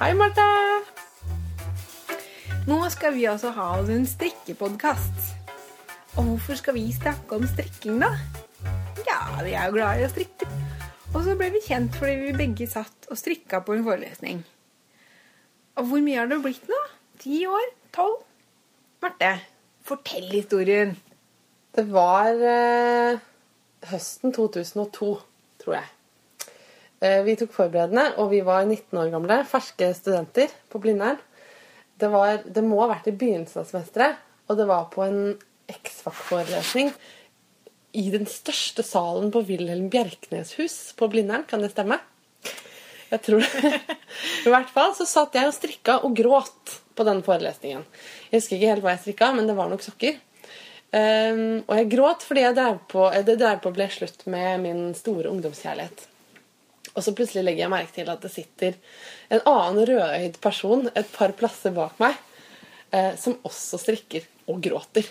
Hei, Martha! Nå skal vi altså ha oss en strikkepodkast. Og hvorfor skal vi snakke om strikking, da? Ja, vi er jo glad i å strikke. Og så ble vi kjent fordi vi begge satt og strikka på en forelesning. Og hvor mye har det blitt nå? Ti år? Tolv? Marte, fortell historien. Det var eh, høsten 2002, tror jeg. Eh, vi tok forberedende, og vi var 19 år gamle, ferske studenter på Blindern. Det, var, det må ha vært i begynnelsen av semesteret, og det var på en X-Fac-forelesning i den største salen på Wilhelm Bjerknes hus på Blindern. Kan det stemme? Jeg tror det. I hvert fall så satt jeg og strikka og gråt på den forelesningen. Jeg husker ikke helt hva jeg strikka, men det var nok sokker. Um, og jeg gråt fordi jeg drev på, det drev på ble slutt med min store ungdomskjærlighet. Og så plutselig legger jeg merke til at det sitter en annen rødøyd person et par plasser bak meg, eh, som også strikker og gråter.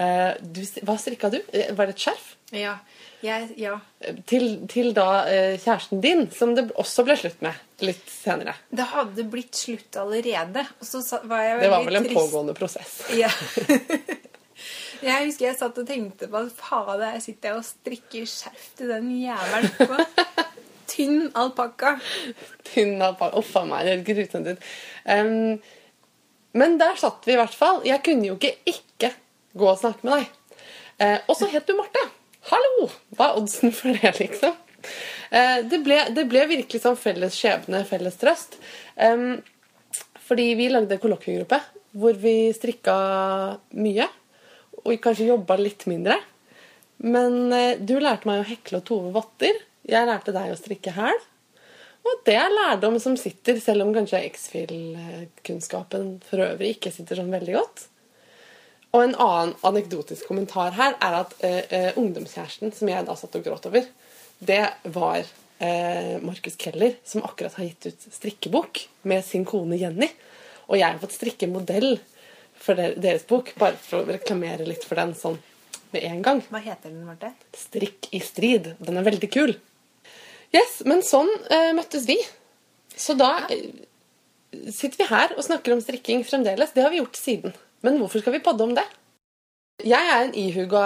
Eh, du, hva strikka du? Eh, var det et skjerf? Ja. Jeg, ja. Til, til da eh, kjæresten din, som det også ble slutt med litt senere. Det hadde blitt slutt allerede. Og så var jeg veldig Det var vel en trist. pågående prosess. Ja. Jeg husker jeg satt og tenkte på at fader, jeg sitter og strikker skjerf til den jævelen tynn alpakka. Tynn alpakka. Uff a meg, det er grusomt ut. Um, men der satt vi i hvert fall. Jeg kunne jo ikke ikke gå og snakke med deg. Uh, og så het du Marte. Hallo! Hva er oddsen for det, liksom? Eh, det, ble, det ble virkelig sånn felles skjebne, felles trøst. Fordi vi lagde kollokviegruppe hvor vi strikka mye. Og kanskje jobba litt mindre. Men eh, du lærte meg å hekle og tove votter. Jeg lærte deg å strikke hæl. Og det er lærdom som sitter, selv om kanskje X-Fill-kunnskapen for øvrig ikke sitter sånn veldig godt. Og en annen anekdotisk kommentar her er at eh, eh, ungdomskjæresten som jeg da satt og gråt over, det var eh, Markus Keller, som akkurat har gitt ut strikkebok med sin kone Jenny. Og jeg har fått strikke modell for deres bok, bare for å reklamere litt for den sånn med en gang. Hva heter den, Marte? Strikk i strid. Den er veldig kul. Yes, men sånn uh, møttes vi. Så da eh, sitter vi her og snakker om strikking fremdeles. Det har vi gjort siden. Men hvorfor skal vi podde om det? Jeg er en ihuga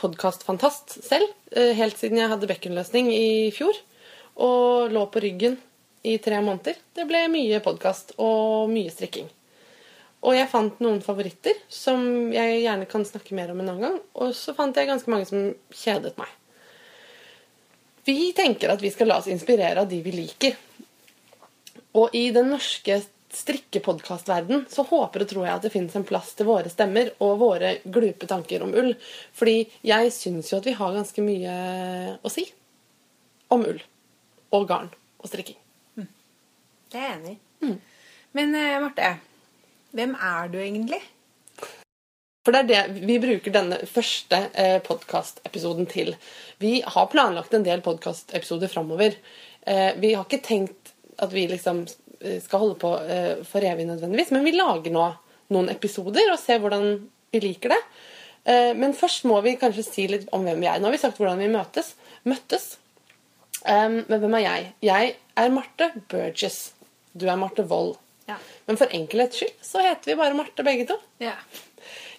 podkastfantast selv. eh, Helt siden jeg hadde bekkenløsning i fjor. Og lå på ryggen i tre måneder. Det ble mye podkast og mye strikking. Og jeg fant noen favoritter som jeg gjerne kan snakke mer om en annen gang. Og så fant jeg ganske mange som kjedet meg. Vi tenker at vi skal la oss inspirere av de vi liker. Og i den norske strikkepodkastverden så håper og tror jeg at det finnes en plass til våre stemmer og våre glupe tanker om ull. Fordi jeg syns jo at vi har ganske mye å si om ull. Og garn og strikking. Det er jeg enig i. Men eh, Marte, hvem er du egentlig? For det er det vi bruker denne første eh, podkastepisoden til. Vi har planlagt en del podkastepisoder framover. Eh, vi har ikke tenkt at vi liksom eh, skal holde på eh, for evig nødvendigvis, men vi lager nå noen episoder og ser hvordan vi liker det. Men først må vi kanskje si litt om hvem vi er. Nå har vi sagt hvordan vi møtes. møttes. Men hvem er jeg? Jeg er Marte Burgess. Du er Marte Wold. Ja. Men for enkelhets skyld så heter vi bare Marte begge to. Ja.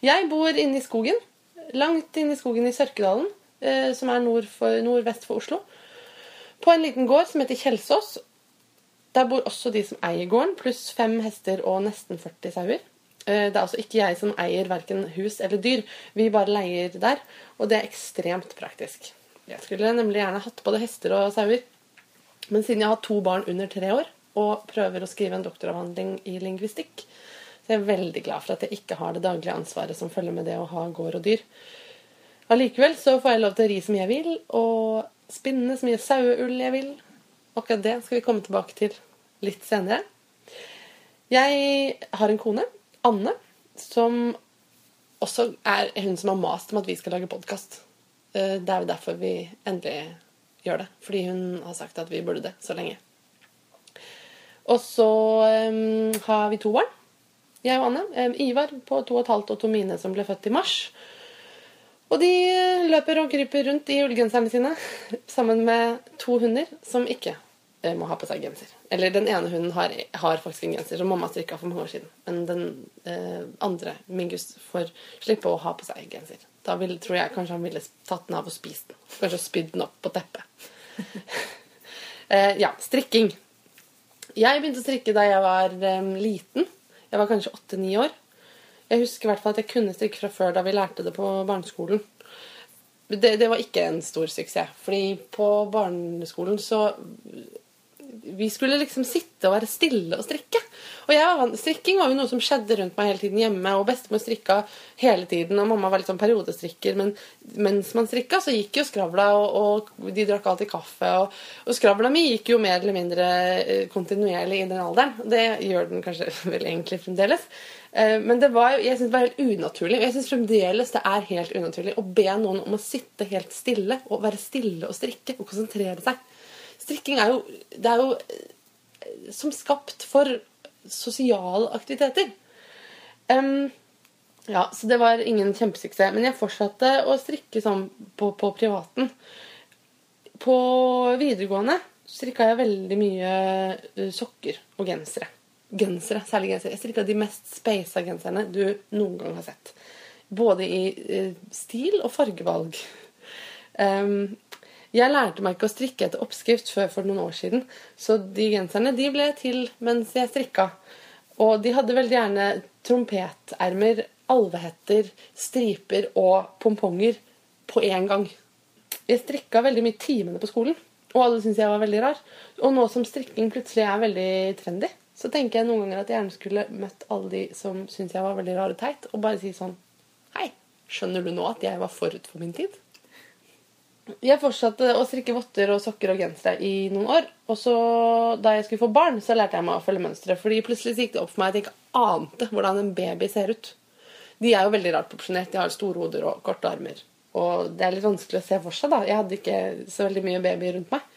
Jeg bor inne i skogen. Langt inne i skogen i Sørkedalen, eh, som er nord for, nordvest for Oslo. På en liten gård som heter Kjelsås. Der bor også de som eier gården, pluss fem hester og nesten 40 sauer. Eh, Det er altså ikke jeg som eier verken hus eller dyr. Vi bare leier der, og det er ekstremt praktisk. Jeg skulle nemlig gjerne hatt både hester og sauer. Men siden jeg har to barn under tre år og prøver å skrive en doktoravhandling i lingvistikk, så jeg er veldig glad for at jeg ikke har det daglige ansvaret som følger med det å ha gård og dyr. Allikevel så får jeg lov til å ri som jeg vil, og spinne så mye saueull jeg vil. Akkurat det skal vi komme tilbake til litt senere. Jeg har en kone, Anne, som også er hun som har mast om at vi skal lage podkast. Det er jo derfor vi endelig gjør det. Fordi hun har sagt at vi burde det så lenge. Og så um, har vi to barn. Jeg og Anne. Um, Ivar på to og et halvt og Tomine som ble født i mars. Og de løper og kryper rundt i ullgenserne sine sammen med to hunder som ikke uh, må ha på seg genser. Eller den ene hunden har, har faktisk en genser som mamma strikka for mange år siden. Men den uh, andre, Mingus, får slippe å ha på seg genser. Da vil, tror jeg kanskje han ville tatt den av og spist den. Kanskje spydd den opp på teppet. uh, ja, strikking. Jeg begynte å strikke da jeg var um, liten. Jeg var kanskje åtte-ni år. Jeg husker i hvert fall at jeg kunne strikke fra før da vi lærte det på barneskolen. Det, det var ikke en stor suksess, fordi på barneskolen så vi skulle liksom sitte og være stille og strikke. Og var, Strikking var jo noe som skjedde rundt meg hele tiden hjemme. Og bestemor strikka hele tiden, og mamma var litt sånn periodestrikker. Men mens man strikka, så gikk jo skravla, og, og de drakk alltid kaffe. Og, og, skravla mi gikk jo mer eller mindre eh, kontinuerlig i den alderen. Det gjør den kanskje vel egentlig fremdeles. Eh, men det var, jeg synes det var helt unaturlig. Og jeg syns fremdeles det er helt unaturlig å be noen om å sitte helt stille og være stille og strikke og konsentrere seg. Strikking er jo, det er jo eh, som skapt for sosiale aktiviteter. Um, ja, Så det var ingen kjempesuksess. Men jeg fortsatte å strikke sånn på, på privaten. På videregående strikka jeg veldig mye eh, sokker og gensere. Gensere, Særlig gensere. Jeg strikka de mest speisa genserne du noen gang har sett. Både i uh, stil og fargevalg. Um, jeg lærte meg ikke å strikke etter oppskrift før for noen år siden, så de genserne de ble til mens jeg strikka. Og de hadde veldig gjerne trompetermer, alvehetter, striper og pomponger på én gang. Jeg strikka veldig mye timene på skolen, og alle syntes jeg var veldig rar. Og nå som strikking plutselig er veldig trendy, så tenker jeg noen ganger at jeg gjerne skulle møtt alle de som syntes jeg var veldig rar og teit, og bare si sånn Hei, skjønner du nå at jeg var forut for min tid? Jeg fortsatte å strikke votter og sokker og gensere i noen år. Og så da jeg skulle få barn, så lærte jeg meg å følge mønsteret. Fordi plutselig gikk det opp for meg at jeg ikke ante hvordan en baby ser ut. De er jo veldig rart proporsjonert. De har store hoder og korte armer. Og det er litt vanskelig å se for seg. da. Jeg hadde ikke så veldig mye baby rundt meg.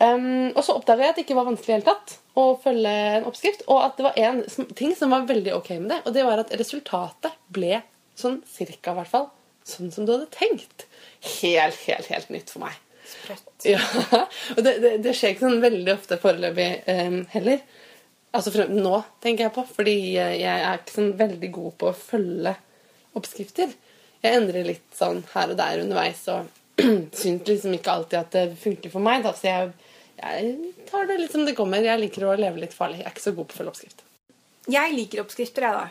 Um, og så oppdaga jeg at det ikke var vanskelig i hele tatt å følge en oppskrift. Og at det var en ting som var veldig ok med det, og det var at resultatet ble sånn cirka, i hvert fall, sånn som du hadde tenkt helt, helt, helt nytt for meg. Sprøtt. Ja, og det, det, det, skjer ikke sånn veldig ofte foreløpig um, heller. Altså for, nå, tenker jeg på. Fordi jeg er ikke sånn veldig god på å følge oppskrifter. Jeg endrer litt sånn her og der underveis og syns liksom ikke alltid at det funker for meg. Da. Så jeg, jeg tar det litt som det kommer. Jeg liker å leve litt farlig. Jeg er ikke så god på å følge oppskrift. Jeg liker oppskrifter, jeg, da.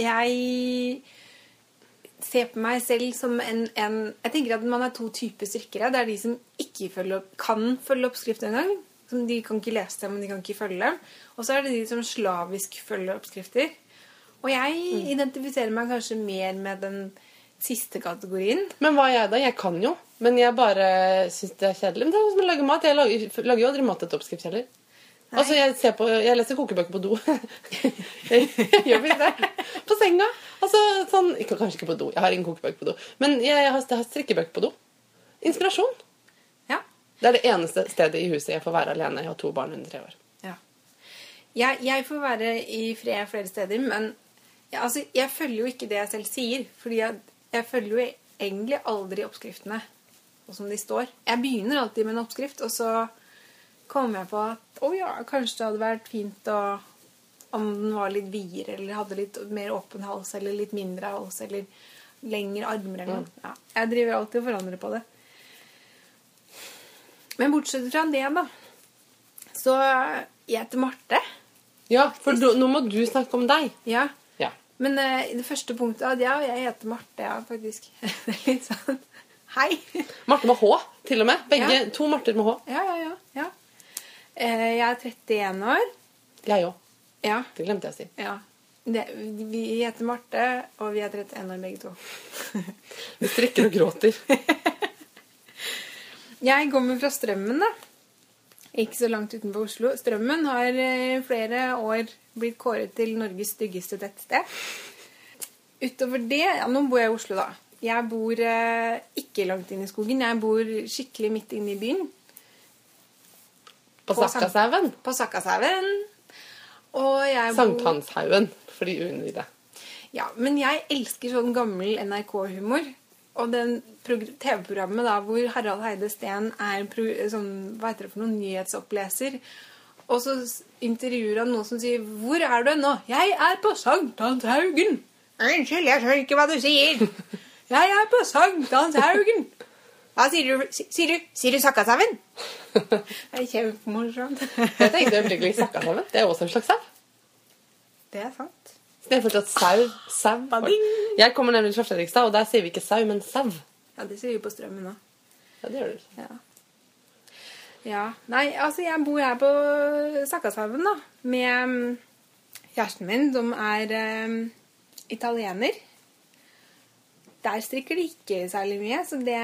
Jeg ser på meg selv som en, en, Jeg tenker at man er to typer strikkere. Det er de som ikke følger, kan følge oppskriften engang. De kan ikke lese dem, men de kan ikke følge dem. Og så er det de som slavisk følger oppskrifter. Og jeg mm. identifiserer meg kanskje mer med den siste kategorien. Men hva er jeg, da? Jeg kan jo. Men jeg bare syns det er kjedelig. Men det er som å lage mat. Jeg lager, lager jo aldri mat etter oppskrift heller. Altså, jeg, på, jeg, leser kokebøker på do. jeg gjør visst det. På senga. Altså, sånn, ikke, kanskje ikke på do. Jeg har ingen kokebøker på do. Men jeg, jeg, har, jeg har strikkebøker på do. Inspirasjon. Ja. Det er det eneste stedet i huset jeg får være alene. Jeg har to barn under tre år. Ja. Jeg, jeg får være i fred flere steder, men ja, altså, jeg følger jo ikke det jeg selv sier. Fordi jeg, jeg følger jo egentlig aldri oppskriftene og som de står. Jeg begynner alltid med en oppskrift, og så kom jeg på at å ja, kanskje det hadde vært fint å om den var litt videre eller hadde litt mer åpen hals eller litt mindre hals eller lengre armer eller noe. Mm. Ja, jeg driver alltid og forandrer på det. Men bortsett fra det, da, så jeg heter Marte. Ja, for du, nå må du snakke om deg. Ja. ja. Men uh, det første punktet Ja, jeg heter Marte, ja, faktisk. det er litt sånn Hei. Marte med H, til og med. Begge, ja. To Marter med H. Ja, ja, ja. ja. Eh, jeg er 31 år. Jeg òg. Ja. Det glemte jeg å si. Ja. Det, vi heter Marte, og vi er 31 år begge to. vi strikker og gråter. jeg kommer fra Strømmen, da. Ikke så langt utenfor Oslo. Strømmen har i flere år blitt kåret til Norges styggeste tettsted. Utover det Ja, nå bor jeg i Oslo, da. Jeg bor eh, ikke langt inn i skogen. Jeg bor skikkelig midt inne i byen. På, Sakkashaugen? På Sakkashaugen. Og jeg bor Sankthanshaugen, for de uinnvidde. Ja, men jeg elsker sånn gammel NRK-humor. og den progr- TV-programmet da, hvor Harald Heide Steen er sånn, hva heter det for noen nyhetsoppleser. Og så intervjuer han noen som sier 'Hvor er du nå?' 'Jeg er på Sankthanshaugen'. 'Unnskyld, jeg skjønner ikke hva du sier'. 'Jeg er på Sankthanshaugen'. Hva sier du? Sier du, sier du Sakkasauen? Det er kjempemorsomt. Jeg tenkte øyeblikkelig sakka sammen. Det er også en slags sau. Det er sant. Så følte at sau, sau Bading. Jeg kommer nemlig fra Fredrikstad, og der sier vi ikke sau, men sau. Ja, det sier vi på Strømmen òg. Ja, det gjør du. Ja. ja. Nei, altså jeg bor her på Sakkashaugen, da. Med mm, kjæresten min, som er um, italiener. Der strikker de ikke særlig mye, så det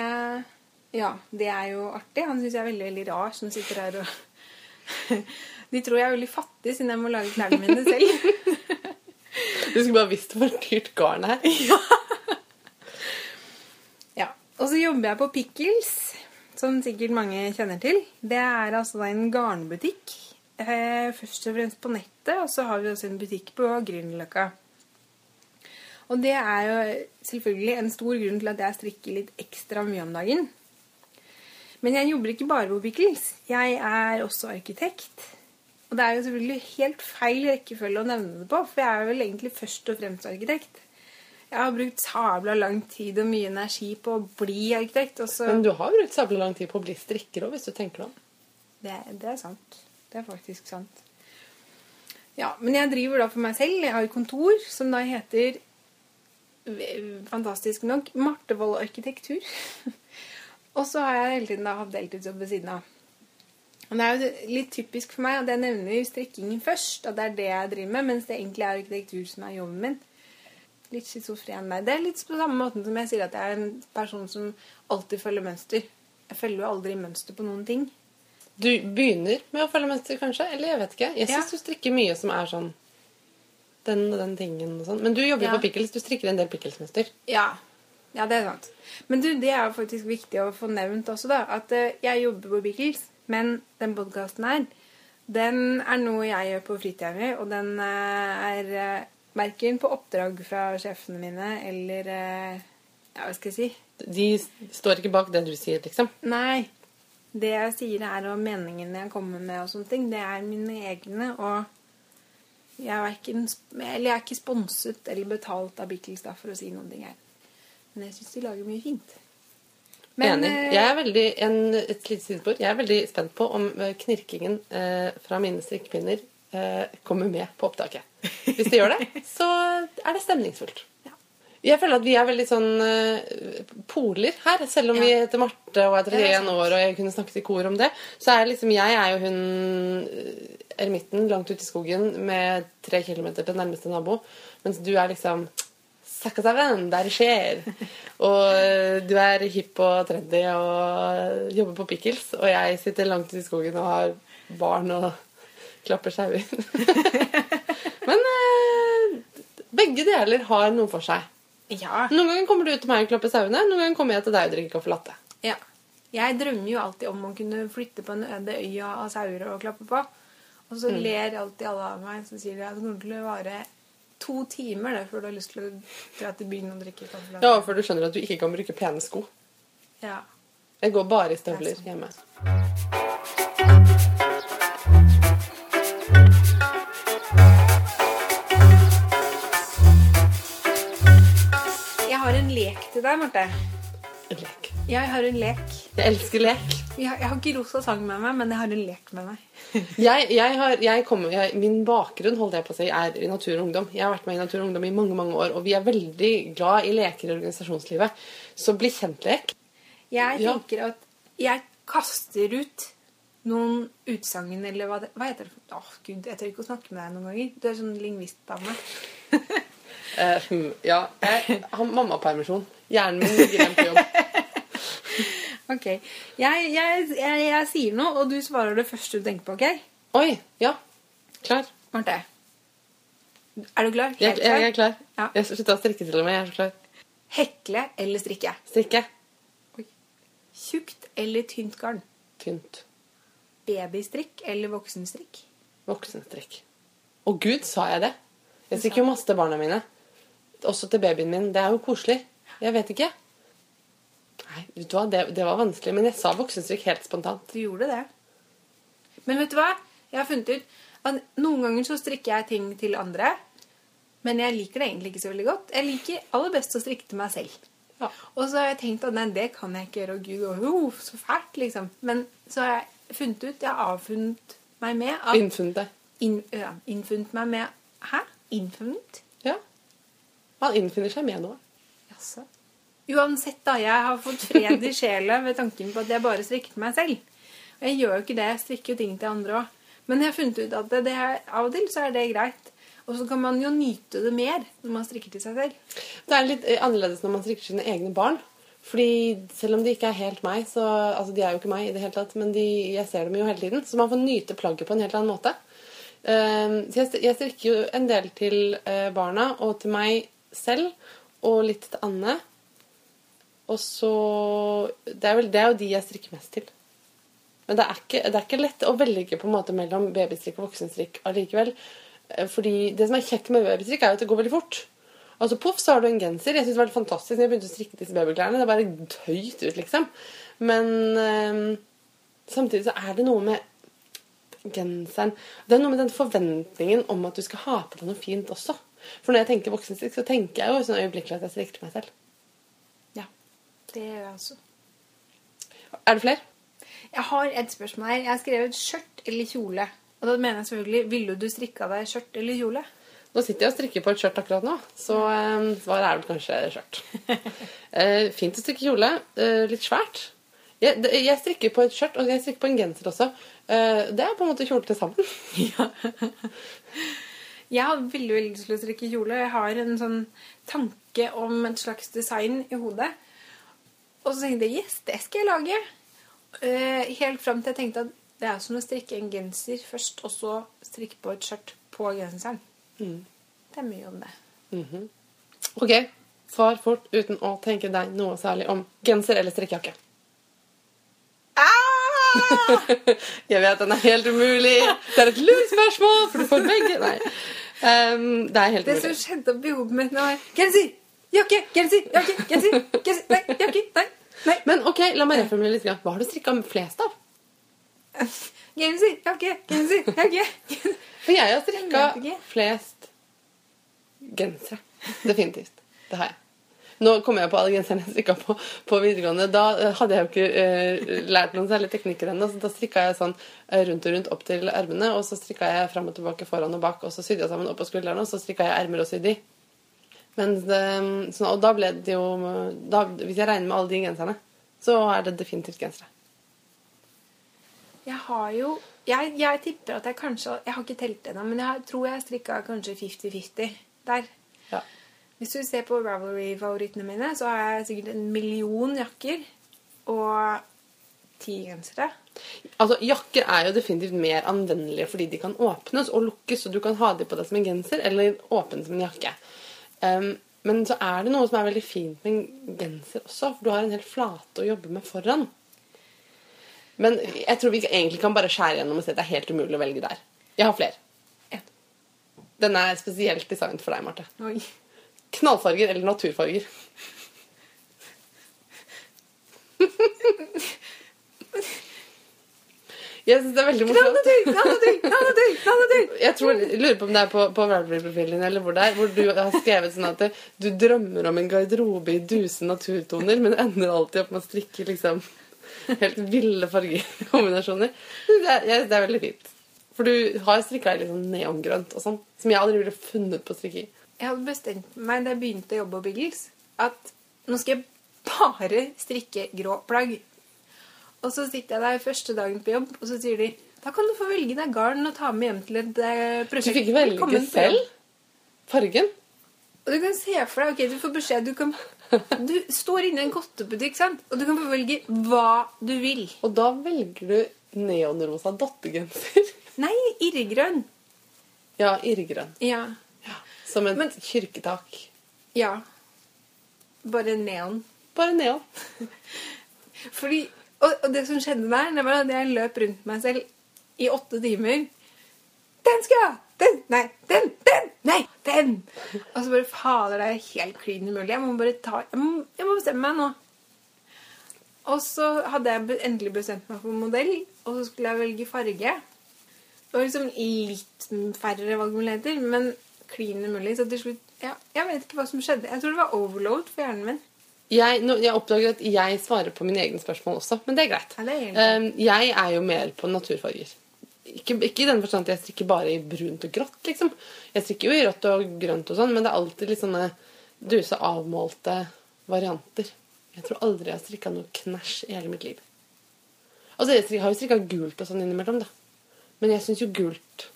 Ja, det er jo artig. Han syns jeg er veldig, veldig rar som sitter her og De tror jeg er veldig fattig siden jeg må lage klærne mine selv. Du skulle bare visst hvor dyrt garn er. Ja, Og så jobber jeg på Pickles, som sikkert mange kjenner til. Det er altså en garnbutikk. Eh, først og fremst på nettet, og så har vi også en butikk på Grünerløkka. Og det er jo selvfølgelig en stor grunn til at jeg strikker litt ekstra mye om dagen. Men jeg jobber ikke bare på Pickles. Jeg er også arkitekt. Og det er jo selvfølgelig helt feil rekkefølge å nevne det på, for jeg er vel egentlig først og fremst arkitekt. Jeg har brukt sabla lang tid og mye energi på å bli arkitekt. Men du har brukt sabla lang tid på å bli strikker òg, hvis du tenker deg om. det, det er sant. Det er faktisk sant. Ja, men jeg driver da for meg selv. Jeg har et kontor som da heter fantastisk nok Martevoll arkitektur. og så har jeg hele tiden da hatt deltidsjobb ved siden av. Og det er jo litt typisk for meg at jeg nevner strikkingen først, at det er det jeg driver med, mens det egentlig er arkitektur som er jobben min. Litt schizofren der. Det er litt på samme måten som jeg sier at jeg er en person som alltid følger mønster. Jeg følger jo aldri mønster på noen ting. Du begynner med å følge mønster, kanskje? Eller jeg vet ikke. Jeg syns Ja. du strikker mye som er sånn den og den tingen og sånn. Men du jobber jo Ja. på Pickles. Du strikker en del Pickles-mønster. Ja. Ja, det er sant. Men du, det er faktisk viktig å få nevnt også, da. At eh, jeg jobber på Pickles, men den podkasten her, den er noe jeg gjør på fritida mi, og den eh, er uh, verken på oppdrag fra sjefene mine eller eh, Ja, hva skal jeg si? De står ikke bak det du sier, liksom. Nei. Det jeg sier er og meningene jeg kommer med og sånne ting, det er mine egne, og jeg er, hverken, eller jeg er ikke sponset eller betalt av Beatles, da, for å si noen ting her. Men jeg syns de lager mye fint. Enig. eh, Jeg er veldig, en, et lite sidespor. Jeg er veldig spent på om eh, knirkingen eh, fra mine strikkepinner eh, kommer med på opptaket. Hvis det gjør det, så er det stemningsfullt. Ja. Jeg føler at vi er veldig sånn eh, poler her. Selv om vi heter Marte og er er 31 år og jeg kunne snakket i kor om det, så er liksom jeg er jo hun eremitten langt ute i skogen med tre kilometer til nærmeste nabo, mens du er liksom Sakkasaven, der det skjer. Og eh, du er hipp og trendy og jobber på Pickles, og jeg sitter langt ute i skogen og har barn og klapper sauer. Men eh, begge deler har noe for seg. Ja. Noen ganger kommer du ut til meg og klapper sauene, noen ganger kommer jeg til deg og drikker kaffe latte. ja. Jeg drømmer jo alltid om å kunne flytte på en øde øy av sauer og klappe på. Og så ler alltid alle av meg så sier at det kommer til å vare to timer det, før du har lyst til å dra til byen og drikke kaffe. Ja, for du skjønner at du ikke kan bruke pene sko. Ja. Jeg går bare i støvler er hjemme. Jeg har en lek til deg, Marte. En Lek. Jeg har en lek. Jeg elsker lek. Jeg jeg har ikke rosa sang med meg, men jeg har en lek med meg. Jeg, jeg har, kommer, min bakgrunn holdt jeg på å si, er i Natur og Ungdom. Jeg har vært med i Natur og Ungdom i mange mange år, og vi er veldig glad i leker i organisasjonslivet. Så bli kjent-lek. Jeg Ja. tenker at jeg kaster ut noen utsagn, eller hva, det, hva heter det? Åh, gud, jeg tør ikke å snakke med deg noen ganger. Du er sånn lingvistdame. uh, ja, jeg har mammapermisjon. Hjernen min ligger igjen på jobb. Ok. Jeg, jeg, jeg, jeg sier noe, og du svarer det første du tenker på, ok? Oi, ja. Klar. Marte. Er du klar? Jeg, jeg, jeg er klar. Ja. Jeg slutta å strikke til og med. Jeg er så klar. Hekle eller strikke? Strikke. Tjukt eller tynt garn? Tynt. Babystrikk eller voksenstrikk? Voksenstrikk. Å gud, sa jeg det? Jeg strikker jo masse til barna mine. Også til babyen min. Det er jo koselig. Jeg vet ikke. Nei, vet du hva, det, det var vanskelig, men jeg sa voksenstrikk helt spontant. Du gjorde det. Men vet du hva? Jeg har funnet ut at noen ganger så strikker jeg ting til andre. Men jeg liker det egentlig ikke så veldig godt. Jeg liker aller best å strikke til meg selv. Ja. Og så har jeg tenkt at nei, det kan jeg ikke gjøre. Og gud, og, oh, så fælt, liksom. Men så har jeg funnet ut Jeg har avfunnet meg med at Innfunnet deg. In, ja, Innfunnet meg med Hæ? Innfunnet? Ja. Man innfinner seg med noe. Jaså. Uansett, da. Jeg har fått fred i sjela ved tanken på at jeg bare strikker meg selv. Og jeg gjør jo ikke det. Jeg strikker jo ting til andre òg. Men jeg har funnet ut at det, det er, av og til så er det greit. Og så kan man jo nyte det mer når man strikker til seg selv. Det er litt eh, annerledes når man strikker sine egne barn. Fordi selv om de ikke er helt meg, så Altså, de er jo ikke meg i det hele tatt, men de, jeg ser dem jo hele tiden. Så man får nyte plagget på en helt annen måte. Eh, så jeg strikker jo en del til eh, barna og til meg selv, og litt til Anne. Og så det er, vel, det er jo de jeg strikker mest til. Men det er, ikke, det er ikke lett å velge på en måte mellom babystrikk og voksenstrikk allikevel. Eh, Fordi det som er kjekt med babystrikk, er jo at det går veldig fort. Altså Poff, så har du en genser. Jeg synes det var fantastisk når jeg begynte å strikke disse babyklærne. Det bare tøyt ut, liksom. Men øh, samtidig så er det noe med genseren Det er noe med den forventningen om at du skal ha på deg noe fint også. For når jeg tenker voksenstrikk, så tenker jeg jo sånn øyeblikkelig at jeg strikker til meg selv. Det gjør jeg også. Er det flere? Jeg har et spørsmål her. Jeg har skrevet skjørt eller kjole. Og da mener jeg selvfølgelig Ville du strikka deg skjørt eller kjole? Nå sitter jeg og strikker på et skjørt akkurat nå, så svaret er vel kanskje skjørt. uh, fint å strikke kjole. Uh, litt svært. Jeg, jeg strikker på et skjørt, og jeg strikker på en genser også. Uh, det er på en måte kjole til sammen. Jeg har veldig, veldig lyst til å strikke kjole. Jeg har en sånn tanke om et slags design i hodet. Og så tenkte jeg yes, det skal jeg lage. Eh, helt fram til jeg tenkte at det er som å strikke en genser først, og så strikke på et skjørt på genseren. Det er mye om det. Ok, svar fort uten å tenke deg noe særlig om genser eller strikkejakke. Jeg vet den er helt umulig. Det er et lurt spørsmål, for du får begge. Nei. Um, det er helt Det som skjedde oppi hodet mitt nå, er genser, jakke, genser, jakke, genser, genser, nei, jakke, nei, nei. Men ok, la meg reformulere litt. Hva har du strikka flest av? Genser, jakke, genser, jakke. For jeg har strikka flest gensere. Definitivt. Det har jeg. Nå kommer jeg på alle genserne jeg strikka på på videregående. Da eh, hadde jeg jo ikke uh, lært noen særlig teknikker ennå, så da strikka jeg sånn eh, rundt og rundt opp til ermene, og så strikka jeg fram og tilbake foran og bak, og så sydde jeg sammen opp på skuldrene, og så strikka jeg ermer og sydde i. Men det, så, og da ble det jo da, Hvis jeg regner med alle de genserne, så er det definitivt gensere. Jeg har jo jeg, jeg tipper at jeg kanskje Jeg har ikke telt ennå, men jeg tror jeg strikka kanskje 50-50 der. Ja. Hvis du ser på Ravelry-favorittene mine, så har jeg sikkert en million jakker og ti gensere. Altså, Jakker er jo definitivt mer anvendelige fordi de kan åpnes og lukkes, så du kan ha dem på deg som en genser eller åpne som en jakke. Um, men så er det noe som er veldig fint med en genser også, for du har en hel flate å jobbe med foran. Men jeg tror vi egentlig kan bare skjære gjennom og si at det er helt umulig å velge der. Jeg har flere. Ja. Den er spesielt designet for deg, Marte. Oi. Knallfarger eller naturfarger? Jeg syns det er veldig morsomt. Jeg tror, lurer på om det er på, på Ravelry-profilen eller hvor det er, hvor du har skrevet sånn at du drømmer om en garderobe i duse naturtoner, men ender alltid opp med å strikke liksom helt ville fargekombinasjoner. Det er, det er veldig fint. For du har strikka i litt sånn neongrønt og sånn, som jeg aldri ville funnet på å strikke i. Jeg hadde bestemt meg da jeg begynte å jobbe på Biggles, at nå skal jeg bare strikke grå plagg. Og så sitter jeg der første dagen på jobb, og så sier de da kan du få velge deg garn og ta med hjem til et prosjekt. Du fikk velge selv fargen. Og du kan se for deg, ok, du får beskjed, du kan Du står inne i en godtebutikk, sant? Og du kan få velge hva du vil. Og da velger du neonrosa dottegenser. Nei, irrgrønn. Ja, irrgrønn. Ja. Som et Men- kirketak. Ja. Bare neon. Bare neon. Fordi, og, og det som skjedde der, det var at jeg løp rundt meg selv i åtte timer. Den skal jeg ha! Den! Nei, den! Den! Nei, den! Og så bare Fader, det er helt klin umulig. Jeg må bare ta Jeg må, jeg må bestemme meg nå. Og så hadde jeg endelig bestemt meg for modell, og så skulle jeg velge farge. Det var liksom litt færre valgmuligheter, men klin umulig. Så til slutt ja, Jeg vet ikke hva som skjedde. Jeg tror det var overload for hjernen min. Jeg, jeg oppdager at jeg svarer på mine egne spørsmål også, men det er greit. Ja, det er. Um, jeg er jo mer på naturfarger. Ikke, ikke i den forstand at jeg strikker bare i brunt og grått, liksom. Jeg strikker jo i rødt og grønt og sånn, men det er alltid litt sånne duse avmålte varianter. Jeg tror aldri jeg har strikka noe knæsj i hele mitt liv. Altså, jeg har jo strikka gult og sånn innimellom, da. Men jeg syns jo gult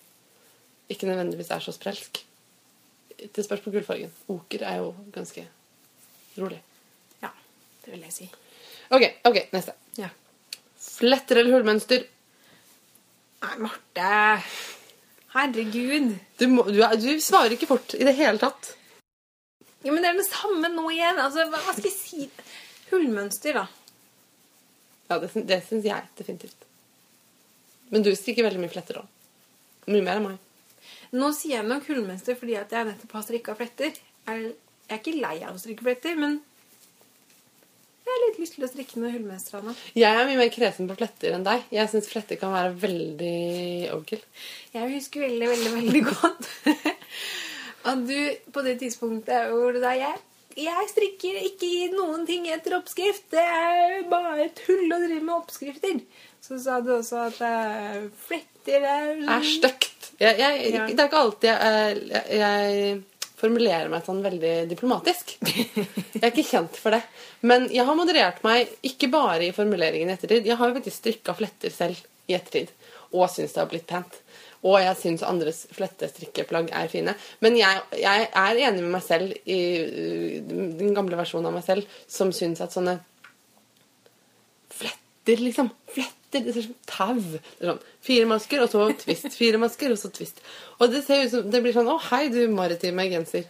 ikke nødvendigvis er så sprelsk. Det spørs på gullfargen. Oker er jo ganske rolig. Det vil jeg si. Ok, ok, neste. Ja. Fletter eller hullmønster? Nei, Marte. Herregud. Du, må, du, er, du svarer ikke fort i det hele tatt. Ja, men det er det samme nå igjen. Altså, hva, hva skal jeg si? Hullmønster, da. Ja, det, syn- det syns jeg definitivt. Men du strikker veldig mye fletter òg. Mye mer enn meg. Nå sier jeg nok hullmønster fordi at jeg nettopp har strikka fletter. Jeg jeg er ikke lei av å strikke fletter, men jeg har litt lyst til å strikke noe hullmønster av. Jeg er mye mer kresen på fletter enn deg. Jeg syns fletter kan være veldig overkill. Jeg husker veldig, veldig, veldig godt at du på det tidspunktet hvor du da jeg jeg strikker ikke i noen ting etter oppskrift. Det er bare tull å drive med oppskrifter. Så sa du også at eh, fletter er Er stygt. Ja. Det er ikke alltid jeg, jeg, jeg formulerer meg sånn veldig diplomatisk. Jeg er ikke kjent for det. Men jeg har moderert meg ikke bare i formuleringen i ettertid. Jeg har jo faktisk strikka fletter selv i ettertid og syns det har blitt pent. Og jeg syns andres flettestrikkeplagg er fine. Men jeg, jeg er enig med meg selv i uh, den gamle versjonen av meg selv som syns at sånne fletter, liksom. Fletter. Det ser ut som tau. Sånn fire masker, og så twist. Fire masker, og så twist. Og det ser ut som Det blir sånn Å, hei, du maritime genser.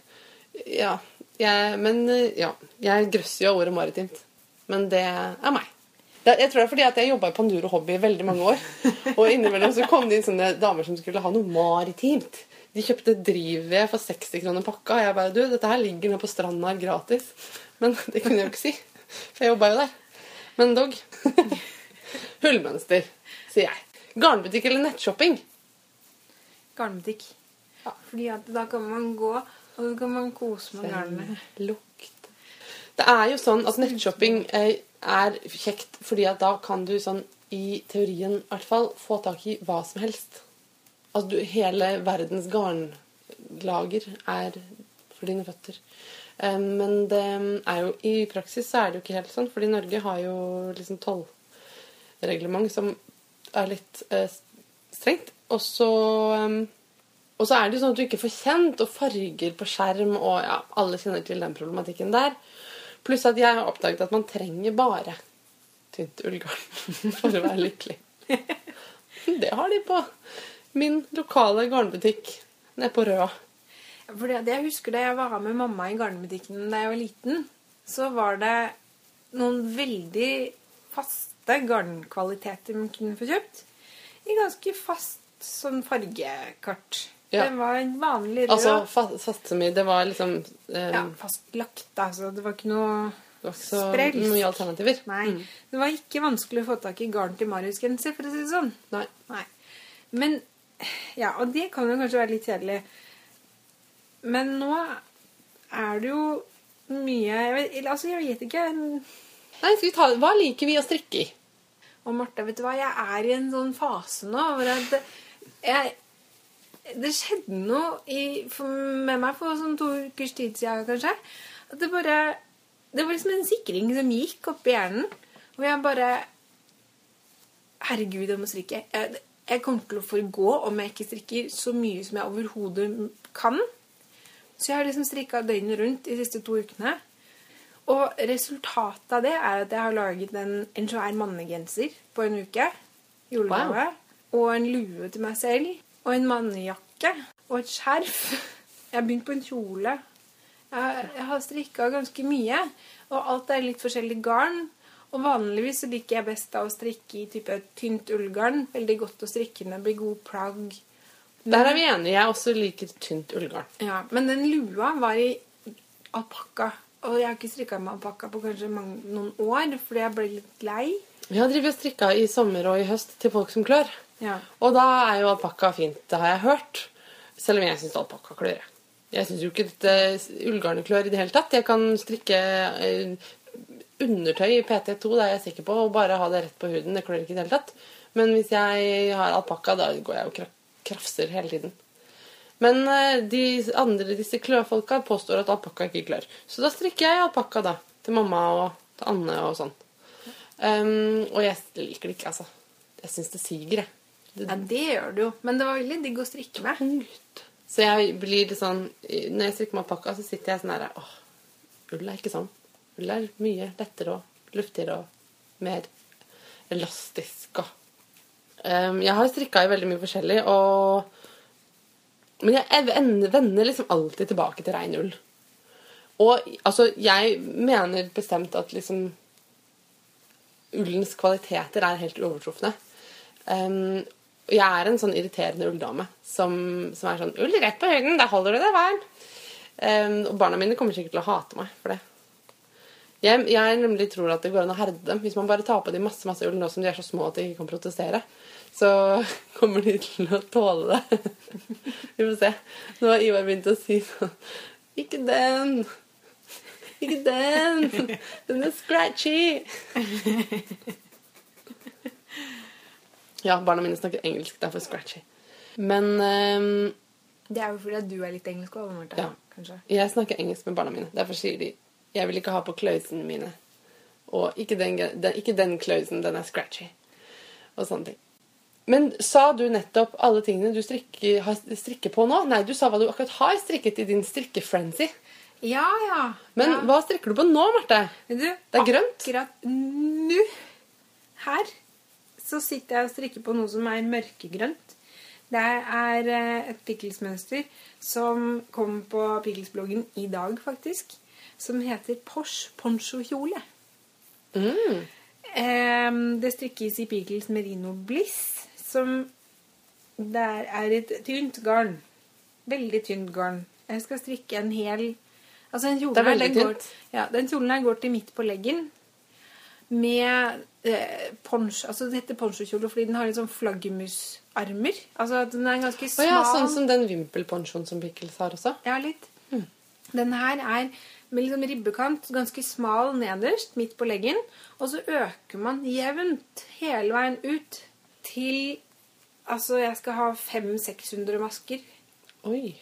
Ja. Jeg, men eh, ja. Jeg grøsser jo av ordet maritimt. Men det er meg. Jeg tror det er fordi at jeg jobba i Panduro Hobby i veldig mange år. Og innimellom så kom det inn sånne damer som skulle ha noe maritimt. De kjøpte drivved for 60 kroner pakka. Og jeg bare Du, dette her ligger nå på stranda gratis. Men det kunne jeg jo ikke si. For jeg jobba jo der. Men dog. Hullmønster, sier jeg. Garnbutikk eller nettshopping? garnbutikk. Fordi at da kan man gå, og så kan man kose med garnene. Lukt. Det er jo sånn at nettshopping eh, er kjekt, fordi at da kan du sånn i teorien i hvert fall få tak i hva som helst. Altså du, hele verdens garnlager er for dine føtter. Eh, Men det er jo i praksis så er det jo ikke helt sånn, fordi Norge har jo liksom tollreglement som er litt eh, strengt. Og så eh, og så er det jo sånn at du ikke får kjent, og farger på skjerm, og ja, alle kjenner til den problematikken der. Pluss at jeg har oppdaget at man trenger bare tynt ullgarn for å være lykkelig. Det har de på min lokale garnbutikk nede på Røa. At jeg husker da jeg var med mamma i garnbutikken da jeg var liten, så var det noen veldig faste garnkvaliteter man kunne få kjøpt. I ganske fast sånn fargekart. Ja. Det var en vanlig rød. Altså fast, fast som i Det var liksom um, ja, fastlagt, altså. Det var ikke noe Det var ikke så sprelst. mye alternativer. Nei. Mm. Det var ikke vanskelig å få tak i garn til Marius-genser, for å si det sånn. Nei. Nei. Men Ja, og det kan jo kanskje være litt kjedelig. Men nå er det jo mye jeg vet, Altså, jeg vet ikke. Nei, skal vi ta Hva liker vi å strikke i? Og Marte, vet du hva, jeg er i en sånn fase nå hvor jeg, jeg Det skjedde noe i, for, med meg for sånn to ukers tid siden, kanskje. At det bare Det var liksom en sikring som gikk opp i hjernen. Hvor jeg bare Herregud, jeg må strikke. Jeg, jeg kommer til å forgå om jeg ikke strikker så mye som jeg overhodet kan. Så jeg har liksom strikka døgnet rundt de siste to ukene. Og resultatet av det er at jeg har laget en, en svær mannegenser på en uke. Julegave. Og en lue til meg selv. Og en mannejakke. Og et skjerf. Jeg har begynt på en kjole. Jeg, jeg har strikka ganske mye. Og alt er litt forskjellig garn. Og vanligvis så liker jeg best da å strikke i type tynt ullgarn. Veldig godt å strikke med, blir god plagg. Der er vi enige. Jeg også liker tynt ullgarn. Ja, men den lua var i alpakka. Og jeg har ikke strikka med alpakka på kanskje mange, noen år, fordi jeg ble litt lei. Vi har drevet og strikka i sommer og i høst til folk som klør. Ja. Og da er jo alpakka fint, det har jeg hørt. Selv om jeg syns alpakka klør. jeg. Jeg syns jo ikke dette ullgarnet klør i det hele tatt. Jeg kan strikke eh, undertøy i PT2, det er jeg sikker på, og bare ha det rett på huden. Det klør ikke i det hele tatt. Men hvis jeg har alpakka, da går jeg og krafser hele tiden. Men eh, de andre disse kløfolka påstår at alpakka ikke klør. Så da strikker jeg alpakka da, til mamma og til Anne og sånn. Um, og jeg liker det ikke, altså. Jeg syns det siger, jeg. Det ja, det gjør det jo. Men det var veldig digg å strikke med. tungt. Så jeg blir litt sånn Når jeg strikker med alpakka, så sitter jeg sånn her Åh, ull er ikke sånn. Ull er mye lettere og luftigere og mer elastisk og um, Jeg har strikka i veldig mye forskjellig, og Men jeg vender, liksom alltid tilbake til rein ull. Og altså, jeg mener bestemt at liksom Ullens kvaliteter er helt uovertrufne. Um, jeg er en sånn irriterende ulldame som, som er sånn 'Ull rett på høyden, der holder du deg varm'. Um, og barna mine kommer sikkert til å hate meg for det. Jeg, jeg nemlig tror at det går an å herde dem. Hvis man bare tar på dem masse masse ull nå som de er så små at de ikke kan protestere, så kommer de til å tåle det. Vi får se. Nå har Ivar begynt å si sånn Ikke den! Ikke den! Den er scratchy! Ja, barna mine snakker engelsk. Derfor scratchy. Men um, Det er jo fordi du er litt engelsk òg, Martha. Ja. Kanskje. jeg snakker engelsk med barna mine. Derfor sier de 'Jeg vil ikke ha på klausene mine'. Og ikke den, den, ikke den klausen, den er scratchy. Og sånne ting. Men sa du nettopp alle tingene du strikker, har, på nå? Nei, du sa hva du akkurat har strikket i din strikkefrenzy. Ja, ja. Men ja. hva strikker du på nå, Marte? Vet du, Det er grønt. Akkurat nå, her, så sitter jeg og strikker på noe som er mørkegrønt. Det er eh, et pickles-mønster som kom på pickles-bloggen i dag, faktisk. Som heter Porsche poncho-kjole. Mm. Eh, det strikkes i Pickles Merino Bliss, som der er et tynt garn. Veldig tynt garn. Jeg skal strikke en hel Altså den kjolen, Det er her, den går, ja, den kjolen her går til midt på leggen med eh, poncho Altså det heter ponchokjole fordi den har litt sånn flaggermusarmer. Altså den er ganske smal. smal. ja, sånn som den vimpelponchoen som Pickles har også. Ja, litt. Den her er med liksom ribbekant, ganske smal nederst, midt på leggen. Og så øker man jevnt hele veien ut til Altså, jeg skal ha 500-600 masker. Oi.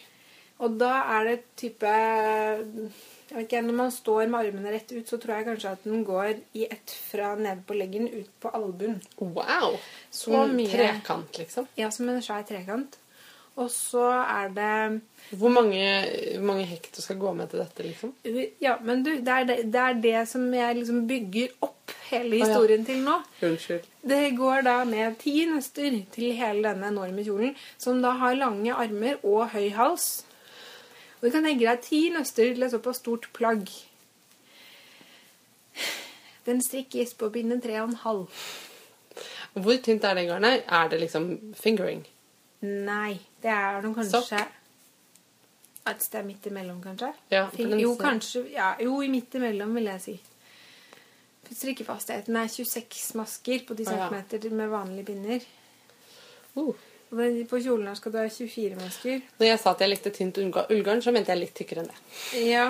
Og da er det type jeg vet ikke, Når man står med armene rett ut, så tror jeg kanskje at den går i ett fra nede på leggen ut på albuen. Wow. Så Som mye. trekant, liksom. Ja, som en svær trekant. Og så er det Hvor mange, mange hekk du skal gå med til dette, liksom? Ja, men du, det er det, det, er det som jeg liksom bygger opp hele ja. historien til nå. Unnskyld. Det går da med ti nøster til hele denne enorme kjolen, som da har lange armer og høy hals. Og du kan tenke deg ti nøster til et såpass stort plagg. Den strikkes på pinne tre og en halv. Hvor tynt er det garnet? Er det liksom fingering? Nei, det er noen kanskje Sokk? Et sted midt imellom, kanskje? Ja, jo, kanskje. Ja, jo, i midt imellom, vil jeg si. Strikkefastheten er 26 masker på 10 Å, ja. med vanlige pinner. Uh. Og på kjolen her skal du ha 24 masker. Når jeg sa at jeg likte tynt ullga- ullgarn, så mente jeg litt tykkere enn det. Ja.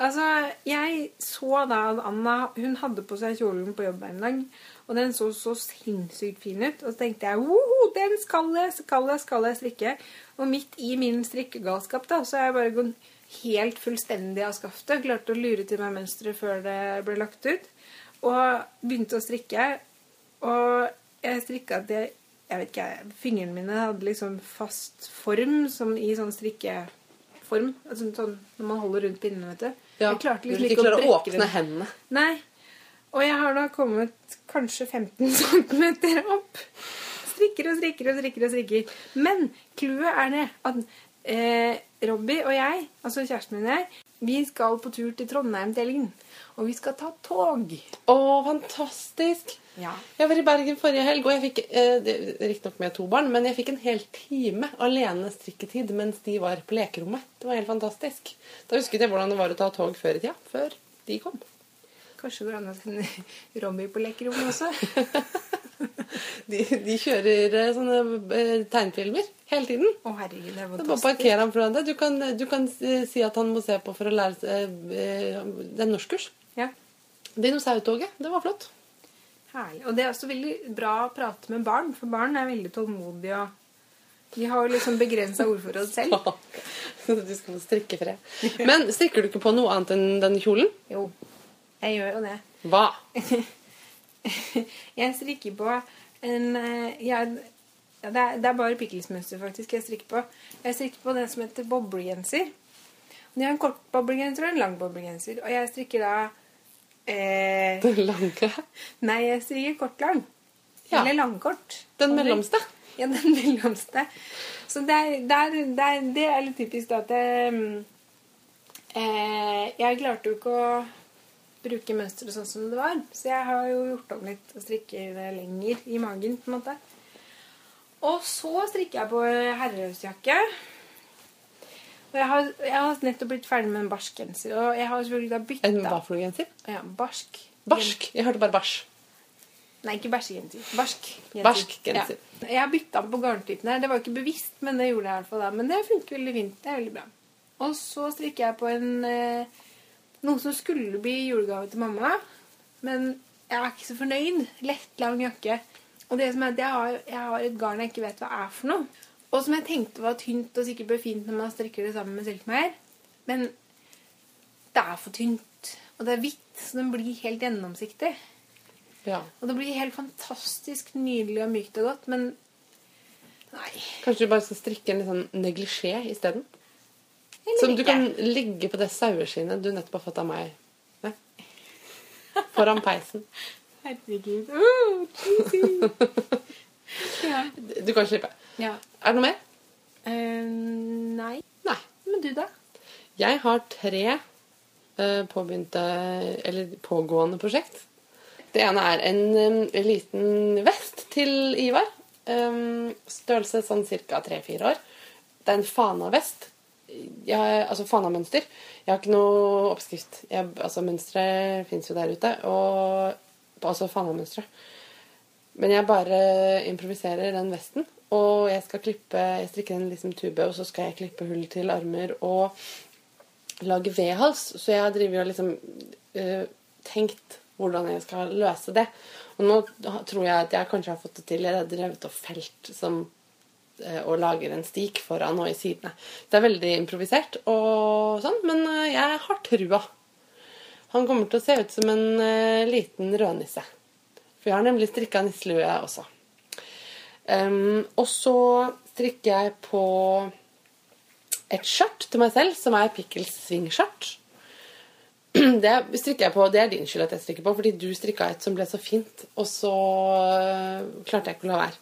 Altså, jeg så da at Anna hun hadde på seg kjolen på jobb en dag, og den så så sinnssykt fin ut. Og så tenkte jeg den skal jeg, skal jeg, skal jeg strikke. Og midt i min strikkegalskap da, så har jeg bare gått helt fullstendig av skaftet. Klarte å lure til meg mønsteret før det ble lagt ut. Og begynte å strikke. Og jeg strikka til jeg vet ikke, Fingrene mine hadde liksom fast form som i sånn strikkeform. Altså, sånn når man holder rundt pinnene, vet du. Ja, jeg klarte liksom ikke ikke klare å åpne hendene. Nei. Og jeg har da kommet kanskje 15 cm opp. Strikker og strikker og strikker og strikker. Men clouet er det at eh, Robbie og jeg, altså kjæresten min og jeg, Vi skal på tur til Trondheim til helgen. Og vi skal ta tog. Å, fantastisk! Ja. Jeg var i Bergen forrige helg, og jeg fikk eh, riktignok med to barn, men jeg fikk en hel time alene strikketid mens de var på lekerommet. Det var helt fantastisk. Da husket jeg hvordan det var å ta tog før i tida. Før de kom. Kanskje det går an å sende Robbie på lekerommet også? De, de kjører eh, sånne eh, tegnfilmer hele tiden. Å, herregud, det er fantastisk. bare parker han foran deg. Du kan, du kan eh, si at han må se på for å lære seg eh, Det er norskkurs. Ja. Dinosaurtoget. Det var flott. Herlig. Og det er også veldig bra å prate med barn, for barn er veldig tålmodige og de har jo liksom begrensa ordforråd selv. Så, Du skal få strikkefred. Men strikker du ikke på noe annet enn den kjolen? Jo, jeg gjør jo det. Hva? Jeg strikker på en eh, ja, det, er, det er bare pikkelsmønster faktisk jeg strikker på. Jeg strikker på den som heter boblegenser. Jeg har en kort boblegenser og en lang boblegenser. Og jeg strikker da eh, Den lange? Nei, jeg strikker kortlang. Ja. Eller langkort. Den mellomste? Ja, den mellomste. Så det er, det er, det er, det er litt typisk da at jeg, eh, jeg klarte jo ikke å bruke mønsteret sånn som det var. Så jeg har jo gjort om litt og strikker det lenger i magen, på en måte. Og så strikker jeg på herrehusjakke. Og jeg har, jeg har nettopp blitt ferdig med en barsk genser. Og jeg har selvfølgelig da bytta En hva for noe genser? Ja, barsk. Barsk. Jeg hørte bare bæsj. Nei, ikke bæsjegenser. Barsk genser. Barsk genser. Ja. Jeg har bytta på garntypen her. Det var ikke bevisst, men det gjorde jeg i hvert fall da. Men det funker veldig fint. Det er veldig bra. Og så strikker jeg på en eh, noe som skulle bli julegave til mamma. Men jeg er ikke så fornøyd. Lett, lang jakke. Og det som er at jeg har, jeg har et garn jeg ikke vet hva er for noe. Og som jeg tenkte var tynt og sikkert blir fint når man strikker det sammen med silkemeier. Men det er for tynt. Og det er hvitt, så den blir helt gjennomsiktig. Ja. Og det blir helt fantastisk nydelig og mykt og godt, men Nei. Kanskje du bare skal strikke en litt sånn neglisjé isteden? Som du ikke. kan ligge på det saueskinnet du nettopp har fått av meg. Ne? Foran peisen. Herregud. Oh, ja. Du kan slippe. ja. Er det noe mer? Eh, nei. Nei. Men du, da? Jeg har tre uh, påbegynte, eller pågående prosjekt. Det ene er en um, liten vest til Ivar. Um, størrelse sånn ca. 3-4 år. Det er en Fana-vest. Jeg, altså Fana-mønster. Jeg har ikke noe oppskrift. Jeg, altså Mønstre fins jo der ute. Og altså Fana-mønstre. Men jeg bare improviserer den vesten. Og jeg skal klippe Jeg strikker en liksom tube, og så skal jeg klippe hull til armer og lage V-hals. Så jeg drevet og liksom eh, tenkt hvordan jeg skal løse det. Og nå tror jeg at jeg kanskje har fått det til. Jeg har drevet og felt som, og lager en stik foran og i sidene. Det er veldig improvisert, og sånn, men eh, jeg har trua. Han kommer til å se ut som en eh, liten rødnisse. For jeg har nemlig strikka nisselue også. Um, og så strikker jeg på et skjørt til meg selv, som er Pickles svingskjørt. Det strikker jeg på, det er din skyld at jeg strikker på, fordi du strikka et som ble så fint, og så klarte jeg ikke å la være.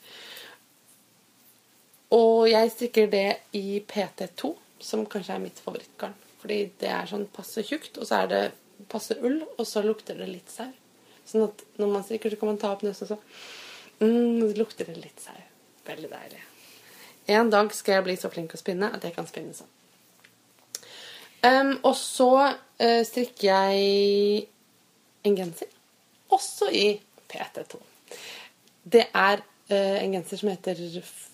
Og jeg strikker det i PT2, som kanskje er mitt favorittgarn. Fordi det er sånn passe tjukt, og så er det passe ull, og så lukter det litt sau. Sånn at når man strikker, så kan man ta opp nøst og så mm, det lukter det litt sau. Veldig deilig. En dag skal jeg bli så flink å spinne at jeg kan spinne sånn. Um, og så uh, strikker jeg en genser, også i PT2. Det er uh, en genser som heter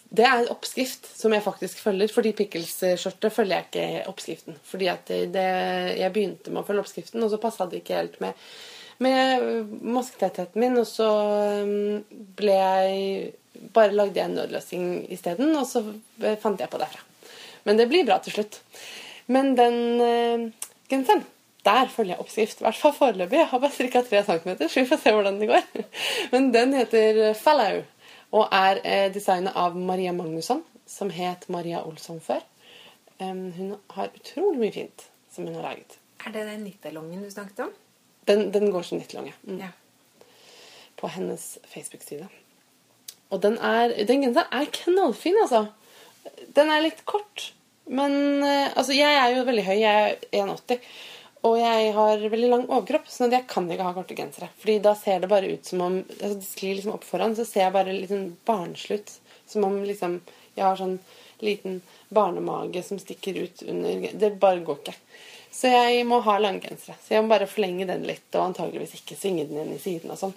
Det er en oppskrift som jeg faktisk følger. Fordi Pickles-skjørtet følger jeg ikke oppskriften. Fordi det, jeg begynte med å følge oppskriften, og så passa det ikke helt med, med masketettheten min. Og så ble jeg Bare lagde jeg en nødløsning isteden, og så eh, fant jeg på derfra. Men det blir bra til slutt. Men den øh, genseren, der følger jeg oppskrift. I hvert fall foreløpig. Jeg har bare strikka 3 cm, så vi får se hvordan det går. Men den heter Fallow og er eh, designet av Maria Magnusson, som het Maria Olsson før. Hun har utrolig mye fint som hun har laget. Er det den nittelongen du snakket om? Den, den går som nittelonge mm, Ja. på hennes Facebook-side. Og den, er, den genseren er knallfin, altså. Den er litt kort, Men eh, altså, jeg er jo veldig høy. Jeg er 1,80. Og jeg har veldig lang overkropp, at jeg kan ikke ha korte gensere. Fordi da ser det bare ut som om altså, Det sklir liksom opp foran, så ser jeg bare litt sånn barnslig ut. Som om liksom jeg har sånn liten barnemage som stikker ut under Det bare går ikke. Så jeg må ha langgensere. Så jeg må bare forlenge den litt, og antageligvis ikke svinge den inn i siden og sånn.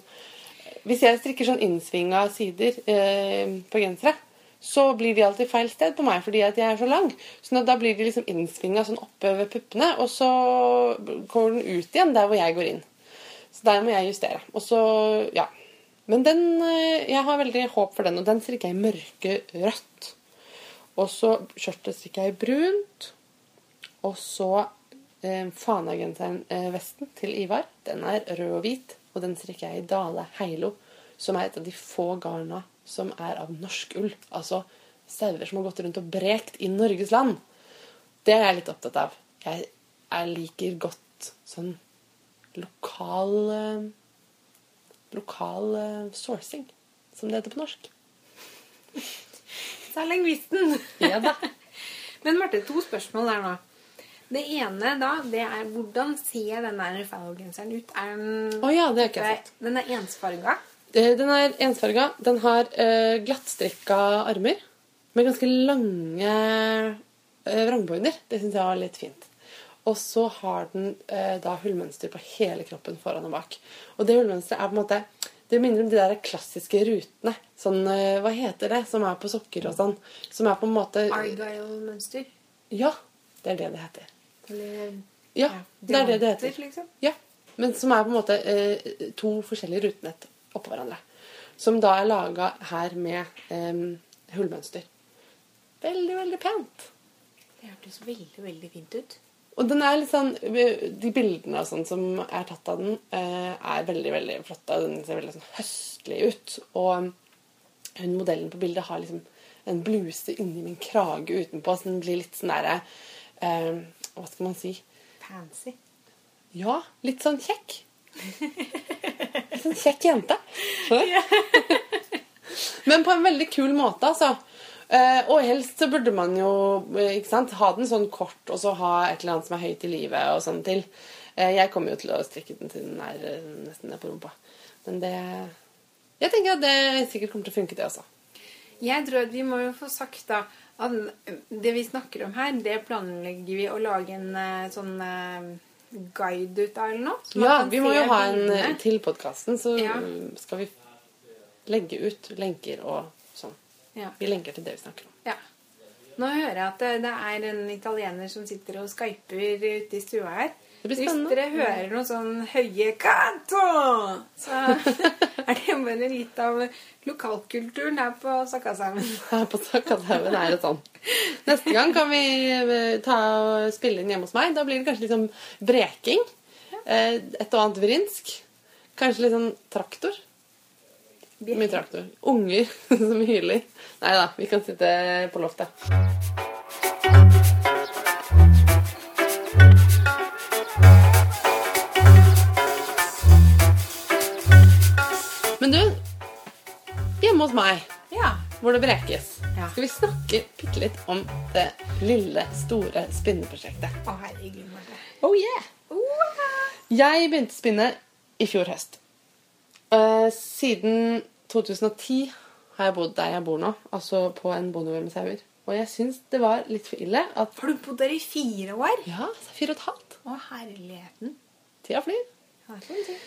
Hvis jeg strikker sånn innsvinga sider eh, på gensere, så blir de alltid feil sted på meg fordi at jeg er så lang. Sånn at da blir de liksom innsvinga sånn oppe ved puppene, og så går den ut igjen der hvor jeg går inn. Så der må jeg justere. Og så, ja. Men den eh, Jeg har veldig håp for den, og den strikker jeg i mørke rødt. Og så skjørtet strikker jeg i brunt. Og så eh, Fana-genseren-vesten til Ivar. Den er rød og hvit, og den strikker jeg i Dale Heilo, som er et av de få garna som er av norsk ull. Altså sauer som har gått rundt og brekt i Norges land. Det er jeg litt opptatt av. Jeg, jeg liker godt sånn lokal eh, Lokal eh, sourcing, som det heter på norsk. Så er lengvisten. Ja da. Men Marte, to spørsmål der nå. Det ene da, det er hvordan ser den der Fallow-genseren ut? Er den oh, ja, det har ikke jeg sett. Den er ensfarga. Eh, Den er ensfarga. Den har uh, glattstrikka armer med ganske lange uh, vrangbøyner. Det syns jeg var litt fint. Og så har den uh, da hullmønster på hele kroppen foran og bak. Og det hullmønsteret er på en måte Det minner om de der klassiske rutene. Sånn, Hva heter det? Som er på sokker og sånn. Som er på en måte Argyle-mønster. Ja, det er det det heter. Eller Ja, det er det det heter. Liksom. Ja, men som er på en måte to forskjellige rutenett oppå hverandre. Som da er laga her med eh, hullmønster. Veldig, veldig pent. Det hørtes veldig, veldig fint ut. Og den er litt sånn De bildene og sånn som er tatt av den, eh, er veldig, veldig flotte. Den ser veldig sånn høstlig ut. Og hun modellen på bildet har liksom en bluse inni min krage utenpå, så den blir litt sånn derre eh, Hva skal man si? Fancy. Ja, litt sånn kjekk. Sånn kjekk jente. Men på en veldig kul måte, altså. Eh, og helst så burde man jo eh, ikke sant, ha den sånn kort, og så ha et eller annet som er høyt i livet og sånn til. Eh, jeg kommer jo til å strikke den til den er nesten ned på rumpa. Men det Jeg tenker at det sikkert kommer til å funke, det også. Jeg tror at vi må jo få sagt da at det vi snakker om her, det planlegger vi å lage en sånn guide ut av eller noe. Ja, vi må jo ha en bildene. eh, til podkasten, så Ja. skal vi legge ut lenker og sånn. Ja. Vi lenker til det vi snakker om. ja. Nå hører jeg at det, det er en italiener som sitter og skyper ute i stua her. Hvis dere hører noe sånn høye kanto, så er det bare litt av lokalkulturen her på Sakkashaugen. Her på Sakashaugen er det sånn. Neste gang kan vi eh, ta og spille inn hjemme hos meg. Da blir det kanskje litt sånn breking. Eh, Et og annet vrinsk. Kanskje litt sånn traktor. Mye traktor. Unger som hyler. Nei da, vi kan sitte på loftet. Men du, hjemme hos meg Ja. hvor det brekes, Ja. skal vi snakke bitte litt om det lille, store spinneprosjektet. Å, herregud, Marte. Oh yeah! Jeg begynte å spinne i fjor høst. Uh, siden 2010 har jeg bodd der jeg bor nå, altså på en bondegård med sauer. Og jeg syns det var litt for ille at Har du bodd der i fire år? Ja, fire og et halvt. Å, herligheten. Tida flyr. Ja, det får vi si.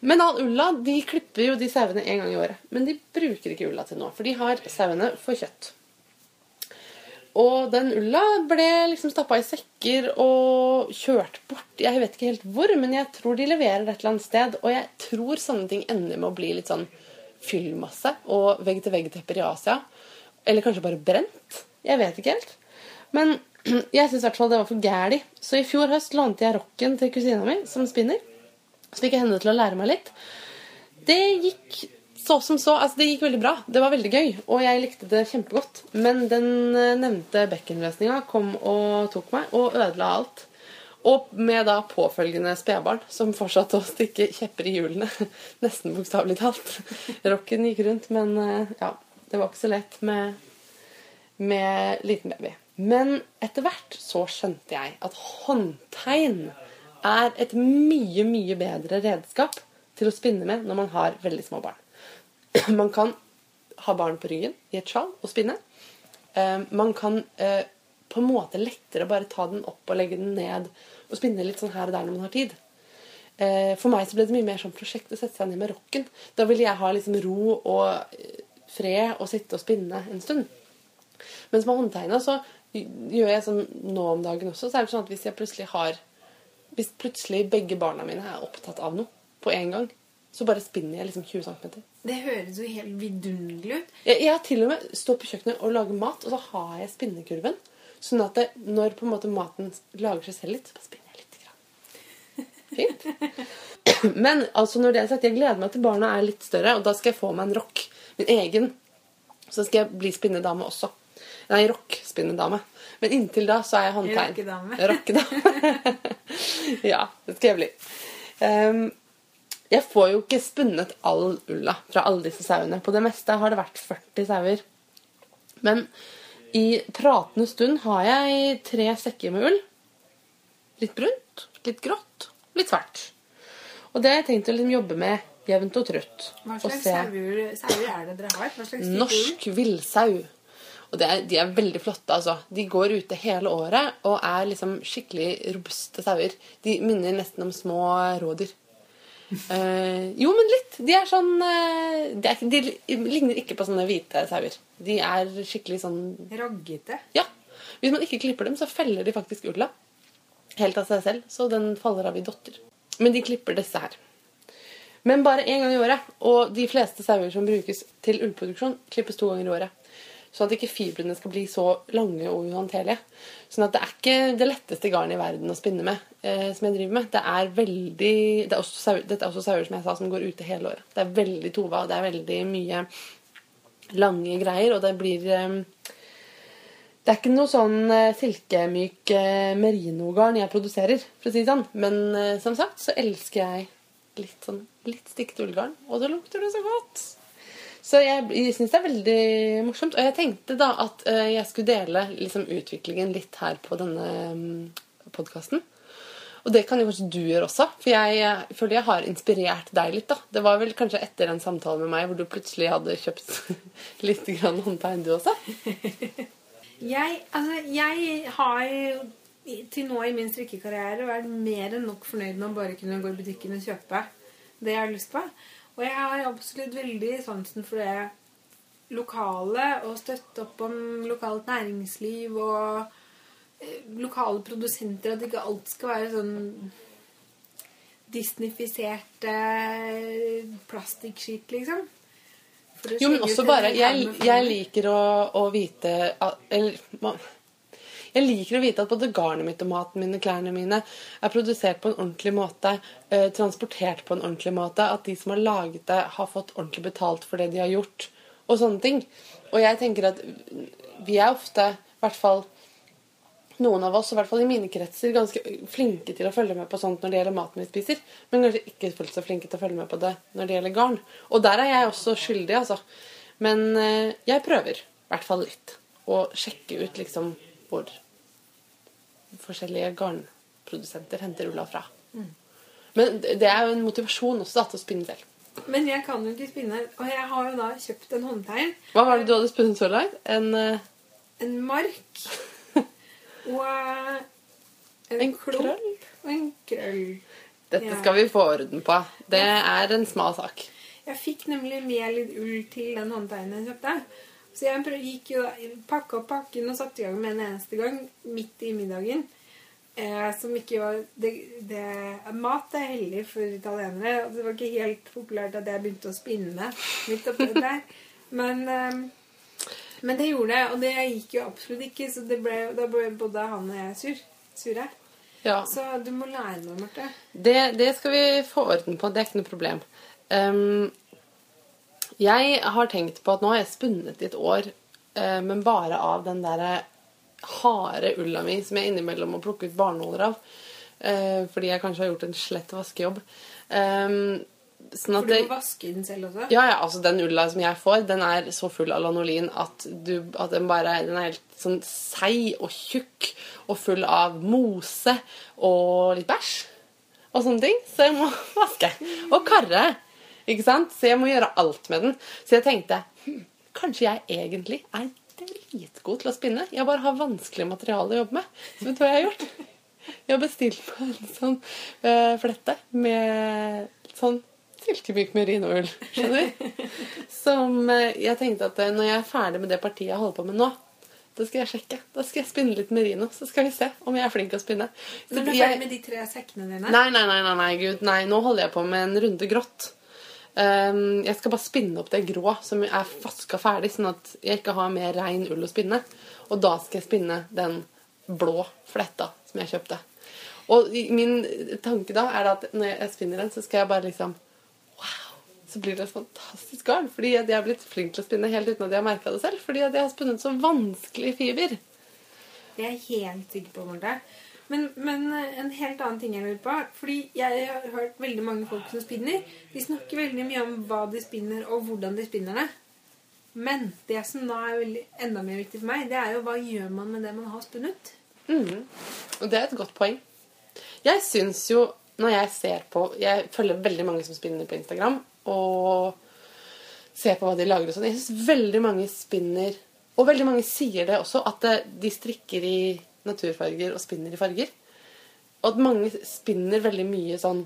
Men all ulla de klipper jo de sauene en gang i året. Men de bruker ikke ulla til nå, for de har sauene for kjøtt. Og den ulla ble liksom stappa i sekker og kjørt bort. Jeg vet ikke helt hvor, men jeg tror de leverer det et eller annet sted. Og jeg tror sånne ting ender med å bli litt sånn fyllmasse og vegg-til-vegg-tepper i Asia. Eller kanskje bare brent. Jeg vet ikke helt. Men jeg syns i hvert fall det var for gæli. Så i fjor høst lånte jeg rocken til kusina mi, som spinner. Så fikk jeg henne til å lære meg litt. Det gikk så som så. Altså, det gikk veldig bra. Det var veldig gøy, og jeg likte det kjempegodt. Men den eh, nevnte bekkenløsninga kom og tok meg, og ødela alt. Og med da påfølgende spedbarn som fortsatte å stikke kjepper i hjulene. Nesten bokstavelig talt. Rocken gikk rundt, men eh, ja, det var ikke så lett med, med liten baby. Men etter hvert så skjønte jeg at håndtegn er et mye, mye bedre redskap til å spinne med når man har veldig små barn. Man kan ha barn på ryggen i et sjal og spinne. Eh, man kan eh, på en måte lettere bare ta den opp og legge den ned og spinne litt sånn her og der når man har tid. Eh, for meg så ble det mye mer sånn prosjekt å sette seg ned med rocken. Da ville jeg ha liksom ro og fred og sitte og spinne en stund. Mens med håndtegna så gjør jeg sånn nå om dagen også. Så er det sånn at hvis jeg plutselig har Hvis plutselig begge barna mine er opptatt av noe på en gang, så bare spinner jeg liksom 20 cm. Det høres jo helt vidunderlig ut. Jeg, jeg til og med stått på kjøkkenet og lager mat, og så har jeg spinnekurven. Sånn at det, når på en måte maten lager seg selv litt, så bare spinner jeg litt. Grann. Fint. Men altså når det er sagt, jeg gleder meg til barna er litt større, og da skal jeg få meg en rock. Min egen. Så skal jeg bli spinnedame også. Nei, rock-spinnedame. Men inntil da så er jeg håndtegn. Rockedame. Ja, det skal jeg bli. Um, jeg får jo ikke spunnet all ulla fra alle disse sauene. På det meste har det vært 40 sauer. Men i pratende stund har jeg tre sekker med ull. Litt brunt, litt grått, litt svart. Og det har jeg tenkt å liksom jobbe med jevnt og trutt. Hva slags sauer, er det dere har? Norsk villsau. Og det er, de er veldig flotte, altså. De går ute hele året og er liksom skikkelig robuste sauer. De minner nesten om små rådyr. Uh, jo, men litt. De er sånn eh, de, er, de ligner ikke på sånne hvite sauer. De er skikkelig sånn Raggete. Ja. Hvis man ikke klipper dem, så feller de faktisk ulla. Helt av seg selv. Så den faller av i dotter. Men de klipper disse her. Men bare én gang i året. Og de fleste sauer som brukes til ullproduksjon, klippes to ganger i året. Sånn at ikke fibrene skal bli så lange og uhåndterlige. Sånn at det er ikke det letteste garnet i verden å spinne med, eh, som jeg driver med. Det er veldig det er også Dette er også sauer som jeg sa, som går ute hele året. Det er veldig tova, og det er veldig mye lange greier, og det blir eh, det er ikke noe sånn eh, silkemyk eh, merinogarn jeg produserer, for å si det sånn. Men eh, som sagt så elsker jeg litt sånn litt stikket ullgarn, og det lukter det så godt. Så jeg, jeg syns det er veldig morsomt. Og jeg tenkte da at eh, jeg skulle dele liksom, utviklingen litt her på denne um, podkasten. Og det kan jo kanskje du gjøre også, for jeg føler jeg har inspirert deg litt. da. Det var vel kanskje etter en samtale med meg hvor du plutselig hadde kjøpt litt grann håndtegn, du også? Jeg, altså, jeg har til nå i min strikkekarriere vært mer enn nok fornøyd med å bare kunne gå i butikken og kjøpe det jeg har lyst på. Og jeg har absolutt veldig sansen for det lokale, og støtte opp om lokalt næringsliv og eh, lokale produsenter. At ikke alt skal være sånn disnifiserte plastikkskitt, liksom. For å Jo, men også bare Jeg, jeg liker å, å vite at, Eller jeg liker å vite at både garnet mitt og maten mine, klærne mine er produsert på en ordentlig måte, eh, transportert på en ordentlig måte, at de som har laget det, har fått ordentlig betalt for det de har gjort, og sånne ting. Og jeg tenker at vi er ofte, i hvert fall noen av oss, i hvert fall i mine kretser, ganske flinke til å følge med på sånt når det gjelder maten vi spiser, men kanskje ikke fullt så flinke til å følge med på det når det gjelder garn. Og der er jeg også skyldig, altså. Men eh, jeg prøver, i hvert fall litt, å sjekke ut liksom hvor forskjellige garnprodusenter henter ulla fra. Men det er jo en motivasjon også da, til å spinne selv. Men jeg kan jo ikke spinne. Og jeg har jo da kjøpt en håndtegn. Hva var det du hadde spunnet så langt? En, uh... En mark. Og en, En klump. krøll? Og en krøll. Dette skal vi få orden på. Det er en smal sak. Jeg fikk nemlig med litt ull til den håndtegnen jeg kjøpte. Så jeg gikk jo pakka opp pakken og satte i gang med en eneste gang midt i middagen. Eh, som ikke var det, det, Mat er hellig for italienere. Og det var ikke helt populært at jeg begynte å spinne midt oppi der. Men, eh, men det gjorde jeg, og det gikk jo absolutt ikke. Så det ble, da ble både han og jeg sur. Sure. Ja. Så du må lære meg, Marte. Det, det skal vi få orden på. Det er ikke noe problem. Ehm, jeg har tenkt på at nå har jeg spunnet i et år, eh, men bare av den derre harde ulla mi som jeg innimellom må plukke ut barnåler av. eh, fordi jeg kanskje har gjort en slett vaskejobb. Sånn at For du må vaske den selv også? ja, ja, altså Den ulla som jeg får, den er så full av lanolin at, du, at den bare den er helt sånn seig og tjukk og full av mose og litt bæsj og sånne ting. Så jeg må vaske. Og karre. Ikke sant? Så jeg må gjøre alt med den. Så jeg tenkte hm, kanskje jeg egentlig er dritgod til å spinne. Jeg bare har vanskelig materiale å jobbe med. Så vet du hva jeg har gjort? Jeg har bestilt på en sånn øh, flette med sånn silkemyk merinoull. Skjønner du? Som øh, jeg tenkte at øh, når jeg er ferdig med det partiet jeg holder på med nå, da skal jeg sjekke. Da skal jeg spinne litt merino, så skal vi se om jeg er flink til å spinne. Så du er ferdig med de tre sekkene dine? Nei, nei, nei, nei, nei, gud, nei. Nå holder jeg på med en runde grått. Ehm, jeg skal bare spinne opp det grå som er vaska ferdig, sånn at jeg ikke har mer rein ull å spinne. Og da skal jeg spinne den blå fletta som jeg kjøpte. Og min tanke da er at når jeg spinner den, så skal jeg bare liksom Wow! Så blir det et fantastisk garn. Fordi jeg har blitt flink til å spinne helt uten at jeg har merka det selv. Fordi jeg har spunnet så vanskelig fiber. Det er jeg helt sikker på, Marte. Men, men eh, en helt annen ting jeg lurer på. Fordi jeg har hørt veldig mange folk som spinner. De snakker veldig mye om hva de spinner, og hvordan de spinner det. Men det som nå er veldig, enda mer viktig for meg, det er jo hva gjør man med det man har spunnet? Mm. Og det er et godt poeng. Jeg syns jo, når jeg ser på Jeg følger veldig mange som spinner på Instagram, og ser på hva de lager og sånn. Jeg syns veldig mange spinner Og veldig mange sier det også, at de strikker i naturfarger og spinner i farger. Og at mange spinner veldig mye sånn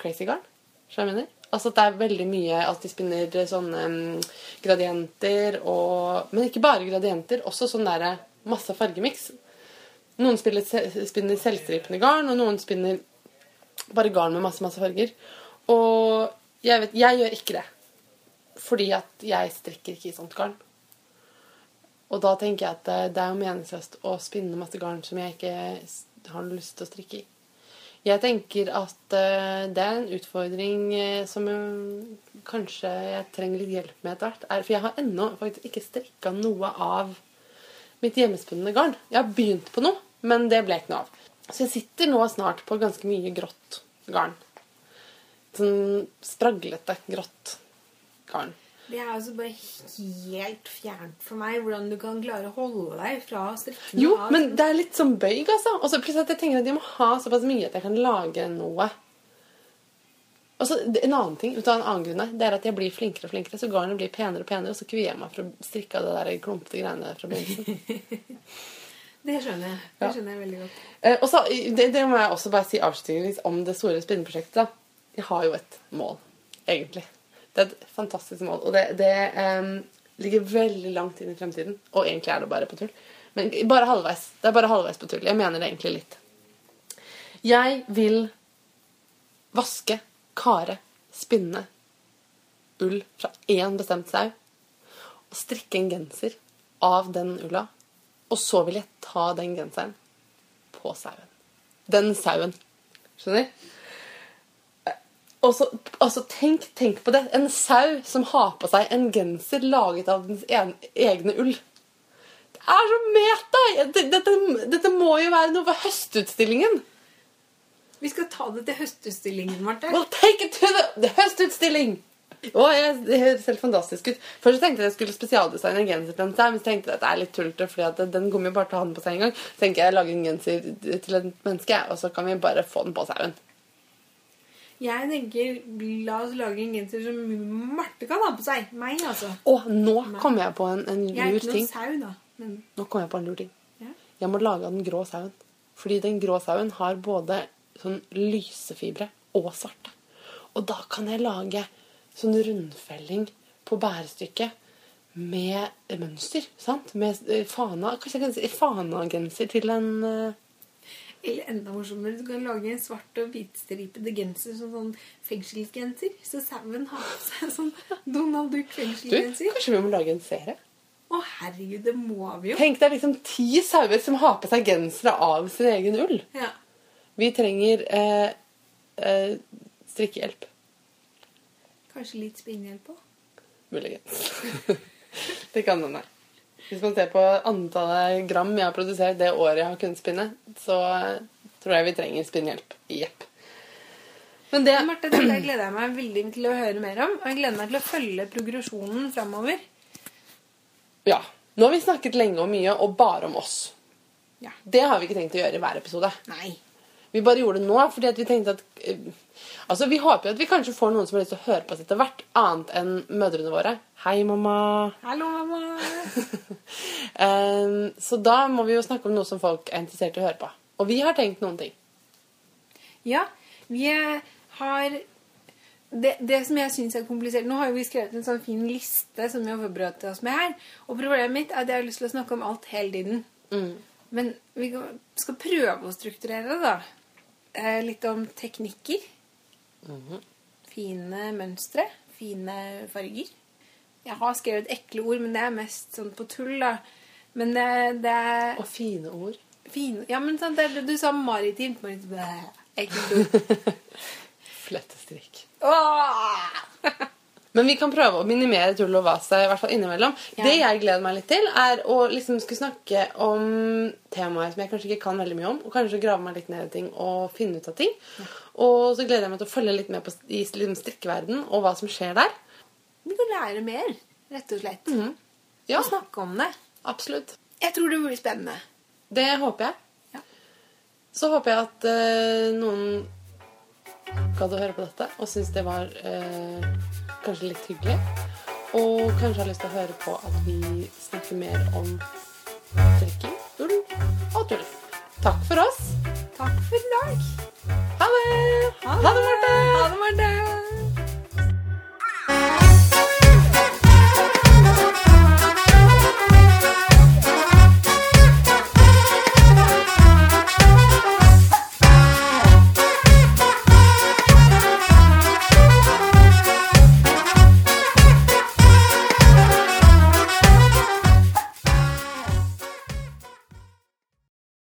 crazy garn. Skjønner jeg mener? Altså at det er veldig mye at de spinner sånne um, gradienter og Men ikke bare gradienter, også sånn derre masse fargemiks. Noen spiller, spinner selvstripende garn, og noen spinner bare garn med masse, masse farger. Og jeg vet, jeg gjør ikke det. Fordi at jeg strikker ikke i sånt garn. Og da tenker jeg at det, er jo meningsløst å spinne masse garn som jeg ikke har lyst til å strikke i. Jeg tenker at eh, det er en utfordring eh, som eh, kanskje jeg trenger litt hjelp med etter hvert. Er- For jeg har ennå faktisk ikke strikka noe av mitt hjemmespunne garn. Jeg har begynt på noe, men det ble ikke noe av. Så jeg sitter nå snart på ganske mye grått garn. Sånn spraglete, grått garn. Det er altså bare helt fjernt for meg hvordan du kan klare å holde deg fra strikkene. Jo, av- men det er litt sånn bøyg, altså. Og så plutselig at jeg tenker at jeg må ha såpass mye at jeg kan lage noe. Og så En annen ting, ut av en annen grunn det er at jeg blir flinkere og flinkere, så garnet blir penere og penere, og så kvier jeg meg for å strikke av det der klumpete greiene fra begynnelsen. Det skjønner jeg. Det skjønner jeg veldig godt. Eh, og så, det, det må jeg også bare si avslutningsvis om det store spinneprosjektet. da. Jeg har jo et mål, egentlig. Det er et fantastisk mål. Og det, det um, ligger veldig langt inn i fremtiden. Og egentlig er det bare på tull. Men bare halvveis. Det er bare halvveis på tull. Jeg mener det egentlig litt. Jeg vil vaske, kare, spinne ull fra én bestemt sau. Og strikke en genser av den ulla. Og så vil jeg ta den genseren på sauen. Den sauen. Skjønner? Og så, altså tenk, tenk på det. En sau som har på seg en genser laget av dens en, egne ull. Det er så meta! Dette, dette, må jo være noe for høstutstillingen. Vi skal ta det til høstutstillingen, Marte. Well, take it to the, the høstutstilling! Og jeg, det høres helt fantastisk ut. Først tenkte jeg at jeg skulle spesialdesigne en genser til en sau, men så tenkte jeg at det er litt tullete, fordi den kommer jo bare til å ha den på seg en gang. Så tenker jeg jeg lager en genser til et menneske, og så kan vi bare få den på sauen. Jeg tenker, la oss lage en genser som Marte kan ha på seg. Meg, altså. Og nå kom jeg på en, en Jeg er lur ikke noen ting. sau, da. Men Nå kom jeg på en lur ting. ja. Jeg må lage av den grå sauen. Fordi den grå sauen har både sånn lysefibre og svarte. Og da kan jeg lage sånn rundfelling på bærestykket med mønster. sant? Med eh, fana, Kanskje jeg kan si fanagenser til en eh, Eller enda morsommere, du kan lage en svart og hvitstripete genser som sånn fengselsgenser. Så sauen har på seg sånn Donald Duck Du, kanskje vi må lage en serie? Å herregud, det må vi jo. Tenk deg liksom ti sauer som har på seg gensere av sin egen ull. Ja. Vi trenger eh, eh, strikkehjelp. Kanskje litt spinnhjelp òg. Muligens. det kan hende. Hvis man ser på antallet gram jeg har produsert det året jeg har kunnet spinne, så tror jeg vi trenger spinnhjelp. Jepp. Men det Marte, dette gleder jeg meg veldig til å høre mer om. Og jeg gleder meg til å følge progresjonen framover. Ja. Nå har vi snakket lenge og mye, og bare om oss. Ja. Det har vi ikke tenkt å gjøre i hver episode. Nei. Vi bare gjorde det nå fordi at vi tenkte at eh, Altså, Vi håper jo at vi kanskje får noen som har lyst til å høre på oss etter hvert, annet enn mødrene våre. Hei, mamma. Hallo, mamma. um, så da må vi jo snakke om noe som folk er interessert i å høre på. Og vi har tenkt noen ting. Ja, vi har det, det som jeg syns er komplisert Nå har jo vi skrevet en sånn fin liste som vi har forberedt oss med her. Og problemet mitt er at jeg har lyst til å snakke om alt hele tiden. Men vi skal prøve å strukturere det, da. Eh, litt om teknikker. Fine mønstre. Fine farger. Jeg har skrevet ekle ord, men det er mest sånn på tull, da. Men det, det er Og fine ord. fine Ja, men sånn, det, du sa maritimt. maritimt Ekkelt ord. Flettestrikk. Åh! Men vi kan prøve å minimere tull og vase i hvert fall innimellom. Ja. Det jeg gleder meg litt til, er å liksom skulle snakke om temaer som jeg kanskje ikke kan veldig mye om. Og kanskje grave meg litt ned i ting og finne ut av ting. Og så gleder jeg meg til å følge litt med på i strikkeverdenen strikkeverden og hva som skjer der. Vi kan lære mer, rett og slett. Ja, Og snakke om det. absolutt. Jeg tror det blir spennende. Det håper jeg. Ja. Så håper jeg at uh, noen gadd å høre på dette og syns det var eh, kanskje litt hyggelig. Og kanskje har lyst til å høre på at vi snakker mer om trekking, ull og tull. Takk for oss. Takk for i dag. Ha det. Ha det, Marte. Ha det, Marte.